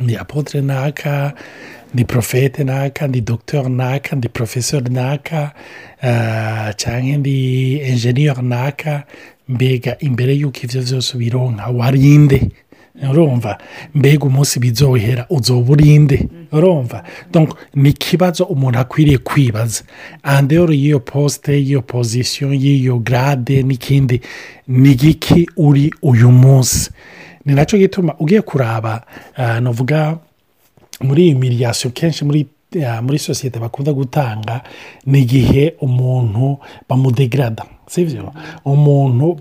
ndi apotire naka ndi porofete n'aka ndi dogiteri n'aka professor porofesori n'aka eh, cyangwa ndi enjeniyeri n'aka mbega imbere y'uko ibyo byose ubironka warinde urumva mbega umunsi bizohera uzoba urinde urumva ni ikibazo umuntu akwiriye kwibaza andero y'iyo posite y'iyo pozisiyo y'iyo garade n'ikindi ni giki uri uyu munsi ni nacyo gituma ugiye kuraba eh, navuga muri iyi miriyasiyo kenshi muri muri sosiyete bakunda gutanga ni igihe umuntu bamudegrada si byo umuntu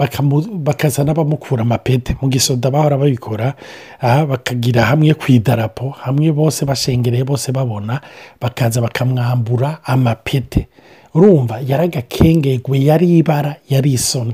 bakazana bamukura amapete mu gisoda bahora babikora bakagira hamwe ku idarapo hamwe bose bashengereye bose babona bakaza bakamwambura amapete urumva yaragakengegwe yari ibara yari isoni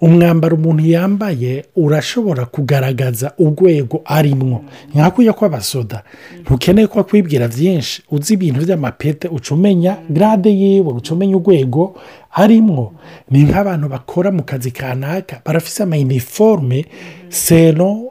umwambaro umuntu yambaye urashobora kugaragaza urwego arimwo nkakujya kw'abasoda ntukeneye ko akwibwira byinshi uzi ibintu by'amapete uca umenya garade yiwe uca umenya urwego arimwo ni nk'abantu bakora mu kazi kanaka barafise amayiniforume seno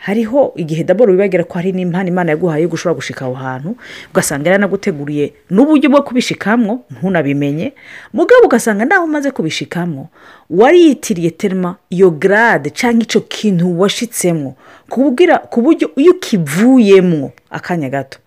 hariho igihe daboro wibagera ko hari n'impano imana yaguhaye ushobora gushika aho hantu ugasanga yaranaguteguriye n'uburyo bwo kubishikamwo ntunabimenye mugabo ugasanga nawe umaze kubishikamwo wariyitiriye terima iyo garade cyangwa icyo kintu washitsemo ku buryo iyo ukivuyemo akanya gato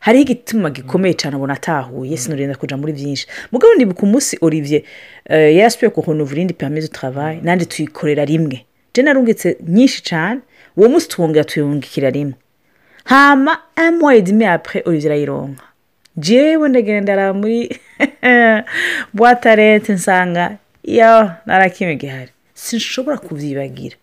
hariho igituma gikomeye mm. cyane ubona atahuye sinurinda kujya muri byinshi mugabo ndibuka umunsi olivier eh, yasuye ku huntu vurindi peyame mm. nandi tuyikorera rimwe je narungitse nyinshi cyane uwo munsi twunga tuyungikira rimwe hama amuwayidi meyapure uyu irayironka jewe ndagendera muri bwatarete nsanga iyo narakimwe gihari sinshobora kubyibagira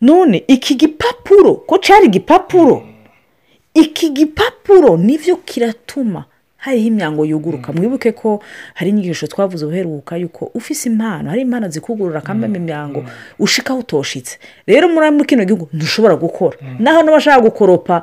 none iki gipapuro ko cyari igipapuro iki gipapuro nibyo kiratuma hariho imyango yuguruka mm. mwibuke ko hari inyigisho twavuze uheruka yuko ufise impano hari impano zikugurura kambamo mm. imyango mm. ushikaho utoshitse rero muri kino gihugu ntushobora gukora naho n'abashaka gukoropa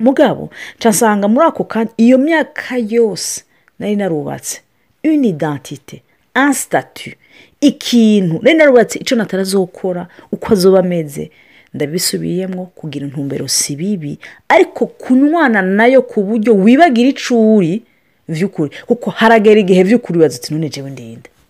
mugabo nsanga muri ako kanya iyo myaka yose nari narubatse unidantite ansitatu ikintu nari narubatse icyo natarazokora uko azoba ameze ndabisubiyemo kugira intumbero si bibi ariko kunywana nayo ku buryo wibagira icuri by'ukuri kuko haragera igihe by'ukuri wibaza uti none ndende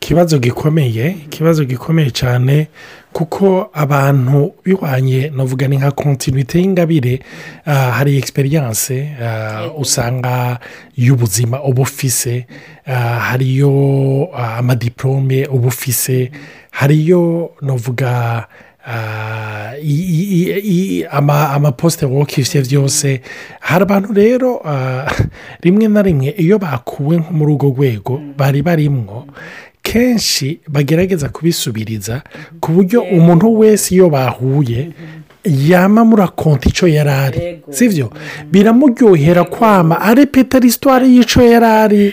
ikibazo gikomeye ikibazo gikomeye cyane kuko abantu bihwanye navuga ni nka kontinuite y'ingabire ah, hari egisperiyanse ah, usanga y'ubuzima uba ufise ah, hariyo amadiporome uba ufise hariyo navuga amaposite wokishe byose hari abantu rero rimwe na rimwe iyo bakuwe nko muri urwo rwego mm. bari barimwo kenshi bagerageza kubisubiriza ku buryo umuntu wese iyo bahuye yama murakonta icyo yari ari sibyo biramuryohera kwama arepeta resitwari y'icyo yari ari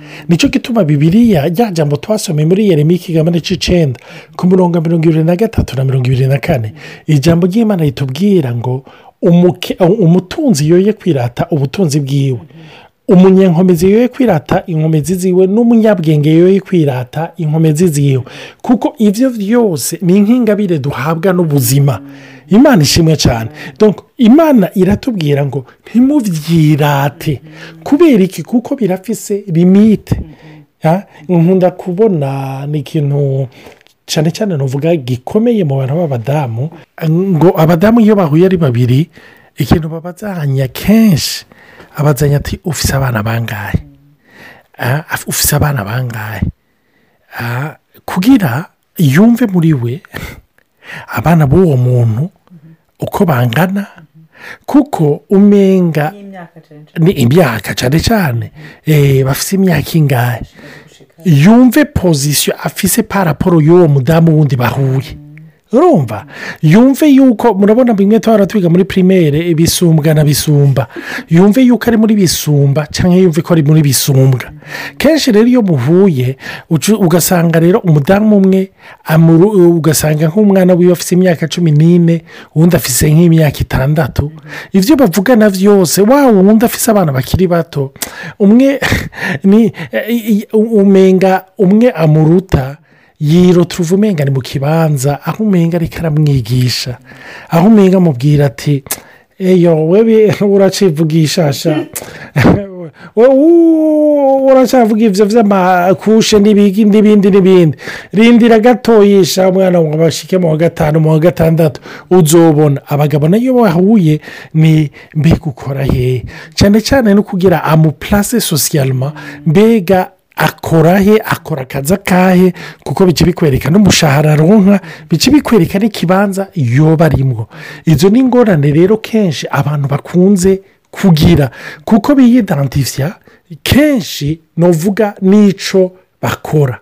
mhm. nicyo gituma bibiriya rya jambo twasomeye muri yeremi kigabane cy'icyenda ku murongo mirongo irindwi na gatatu na mirongo irindwi na kane ijambo ry'imana ritubwira ngo umutunzi yoye kwirata ubutunzi bwiwe mhm. umunyenkomezi yewe kwirata inkomezi ziwe n'umunyabwenge yewe kwirata inkomezi ziwe kuko ibyo byose ni nk'ingabire duhabwa n'ubuzima imana ishimwe cyane imana iratubwira ngo ntimubyirate kubera iki kuko birafise limite nkunda kubona ni ikintu cyane cyane nuvuga gikomeye mu bantu b'abadamu ngo abadamu iyo bahuye ari babiri ikintu babazanya kenshi abazanya ati ufise abana bangahe ah, ufise abana bangahe ah, kugira yumve muri we abana b'uwo muntu uko bangana kuko umenga ni imyaka cyane cyane eh, bafise imyaka ingahe yumve pozisiyo afise paraporo y'uwo mudamu wundi bahuye urumva yumve yuko murabona bimwe tuba twiga muri pirimeri ibisumbwa na bisumba yumve yuko ari muri bisumba cyangwa yumve ko ari muri bisumbwa kenshi rero iyo muhuye ugasanga rero umudamu umwe ugasanga nk'umwana wiwe afite imyaka cumi n'ine uwundi afite nk'imyaka itandatu ibyo bavugana byose waba uwundi afite abana bakiri bato umwe ni umenga umwe amuruta yiroturuva umenga ni mu kibanza aho umenga ariko aramwigisha aho umenga amubwira ati eyo webe uracivuga ishasha uracyavuga ibyo by'amakushe n'ibindi n'ibindi rindira gatoyisha umwana ngo bashyike mu wa gatanu mu wa gatandatu uzobona abagabo nayo bahuye ni mbega ukora hehe cyane cyane no kugira amupurase sosiyalima mbega akora he akora akazi akahe kuko bica bikwereka n'umushahara aronka bica bikwereka n'ikibanza yoba arimo izo ni rero kenshi abantu bakunze kugira kuko biyidantifya kenshi novuga n'icyo bakora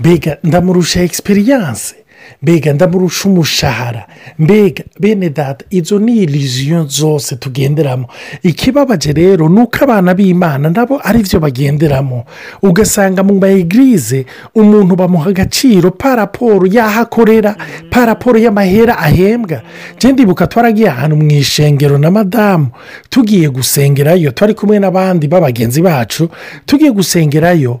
mbega ndamurusha egisperiyanse mbega ndamurusha umushahara mbega bene data izo ni iriziyo zose tugenderamo ikibabaje rero ni uko abana b'imana nabo ari byo bagenderamo ugasanga mu mayegirize umuntu bamuha agaciro paraporo yahakorera paraporo y'amahera ahembwa genda ibuka twaragiye ahantu mu ishengero na madamu tugiye gusengerayo twari kumwe n'abandi b'abagenzi bacu tugiye gusengerayo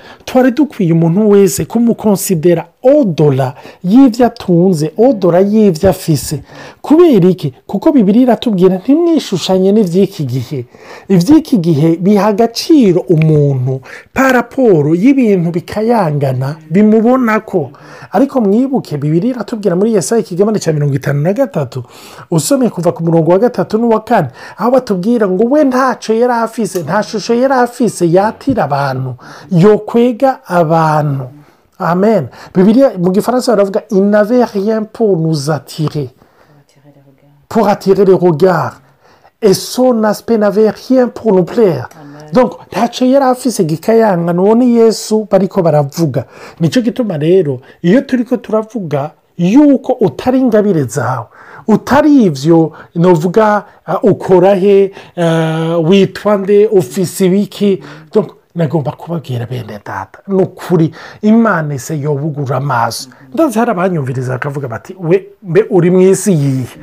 twari dukwiye umuntu wese kumukonsidera odora y'ibyo atunze odora y'ibyo afise kubera iki kuko bibiri iratubwira ntimwishushanye n'iby'iki gihe iby'iki gihe biha agaciro umuntu paraporo y'ibintu bikayangana bimubona ko ariko mwibuke bibiri iratubwira muri yesaya ikigabane cya mirongo itanu na gatatu usomye kuva ku murongo wa gatatu n'uwa kane aho batubwira ngo we ntacyo yari afise nta shusho yari afise yatira abantu yokwega abantu amen bibiliya mu gifaransa baravuga inave rien pour nous attirer pour attirer les regards et son aspect n'avait rien pour nous plaire donc ntacyo yari afise gikayanka n'uwo ni yesu bariko baravuga nicyo gituma rero iyo turi ko turavuga yuko utari ingabire zawe utari ibyo ntuvuga uh, ukora he uh, witwa nde ufise ibiki nagomba kubabwira bene data ni ukuri imana ise yobugura amaso ndazi hari abanyumviriza bakavuga bati we uri mu isi yihe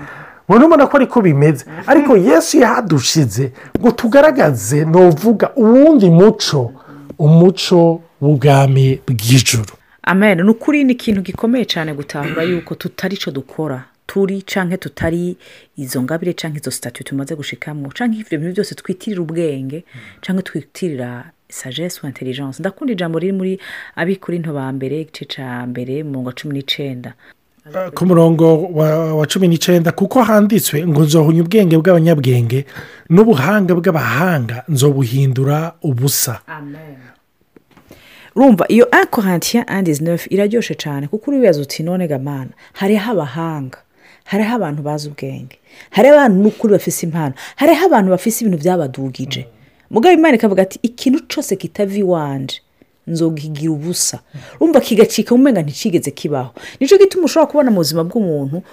ubona ubona ko ariko bimeze ariko yesu yahadushize ngo tugaragaze ntuvuga uwundi muco umuco w'ubwami bw'ijoro amen ni ukuri ni ikintu gikomeye cyane gutahura yuko tutari cyo dukora turi canke tutari izo ngabire canke izo statue tumaze gushikamwo canke ivyo bintu byose twitirira ubwenge canke twitirira sagesse ou intelligence ndakunda ijambo riri muri abikorinto ba mbere igice cya mbere mu eh, wa cumi n'icenda ku murongo wa cumi n'icyenda kuko handitswe ngo nzohunye ubwenge bw'abanyabwenge n'ubuhanga bw'abahanga nzobuhindura ubusa rumva iyo akorantiya andi iraryoshye cyane kuko uribaza uti none gamana hariho abahanga hariho abantu bazi ubwenge hariho abantu n'ukuri bafise impano hariho abantu bafise ibintu byabadugije mm. mugabe imana ikavuga ati ikintu cyose kitava iwanje Nzogigira ubusa rumva kigacika umenya ntikigeze kibaho nicyo gituma ushobora kubona mu buzima bw'umuntu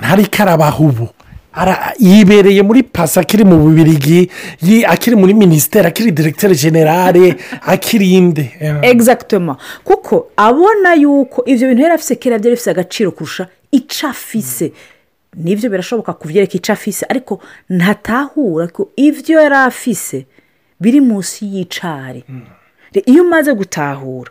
ntari euh, karabaha ubu yibereye muri pasi akiri mu bubirigi akiri muri minisiteri akiri diregiteri generale akiri inde egizagitoma kuko abona yuko ibyo bintu yari afite kera byari bifite agaciro kurusha icafise nibyo birashoboka kubyereka icafise ariko ntatahura ko ibyo yari afise biri munsi y'icari mm. iyo umaze gutahura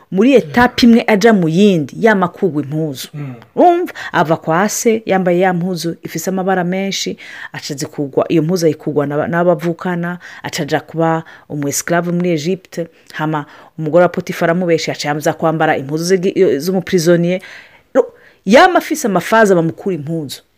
muri etape mm-hmm. imwe ajya mu yindi yamakugwa impuzu mm-hmm. umva ava kwa se yambaye ya mpuzu ifite amabara menshi acaze kugwa iyo mpuzu ayikugwa n'abavukana acajya kuba umu muri egipte hama umugore wa potifari amubeshye kwambara impuzu ze Eh, z'umupirizoniye yaba afise amafaza bamukura impunzu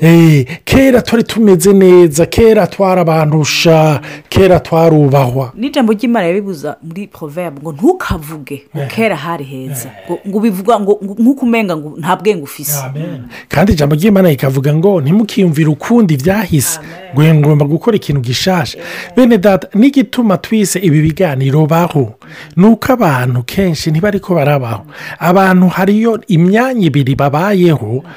Eh, kera twari tumeze neza kera twarabantusha kera twarubahwa n'ijambo ry'imana yabibuza muri poroverbe ngo ntukavuge ngo eh. kera hari heza eh. ngo bivuga ngo nk'uko umenga ngo nta bwenge ufise kandi ijambo ry'imana rikavuga ngo ntimukiyumvire ukundi ibyahise ngo ngomba gukora ikintu gishaje bene data n'igituma twise ibi biganiro baho ni uko abantu kenshi ntibari ko barabaho abantu hariyo imyanya ibiri babayeho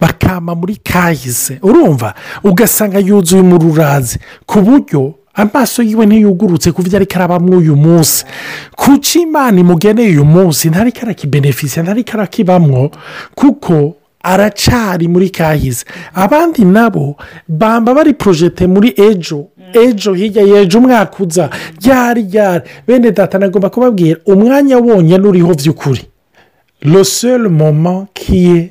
bakama muri kahise urumva ugasanga yuzuye mu rurazi ku buryo amaso yiwe ntiyugurutse ku byo ariko arabamo uyu munsi kuki imana imugeneye uyu munsi ntariko arakibenefisiye ntariko arakibamwo kuko aracari muri kahize abandi nabo bamba bari porojete muri ejo ejo hirya y'ejo umwaka uza ryari ryari bene data nagomba kubabwira umwanya wonyine uriho by'ukuri seul moment qui est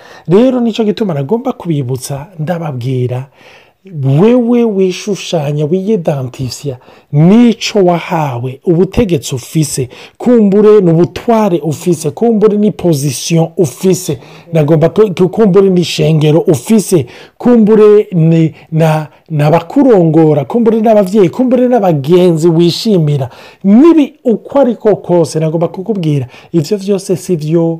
rero nicyo gituma nagomba kubibutsa ndababwira wewe wishushanya wiyidantisya n'icyo wahawe ubutegetsi ufise kumbure n'ubutware ufise kumbure ni pozisiyo ufise nagomba kumbure ni shengero ufise kumbure ni n'abakurongora kumbure n'ababyeyi kumbure n'abagenzi wishimira nibi uko ariko kose nagomba kukubwira ibyo byose si byo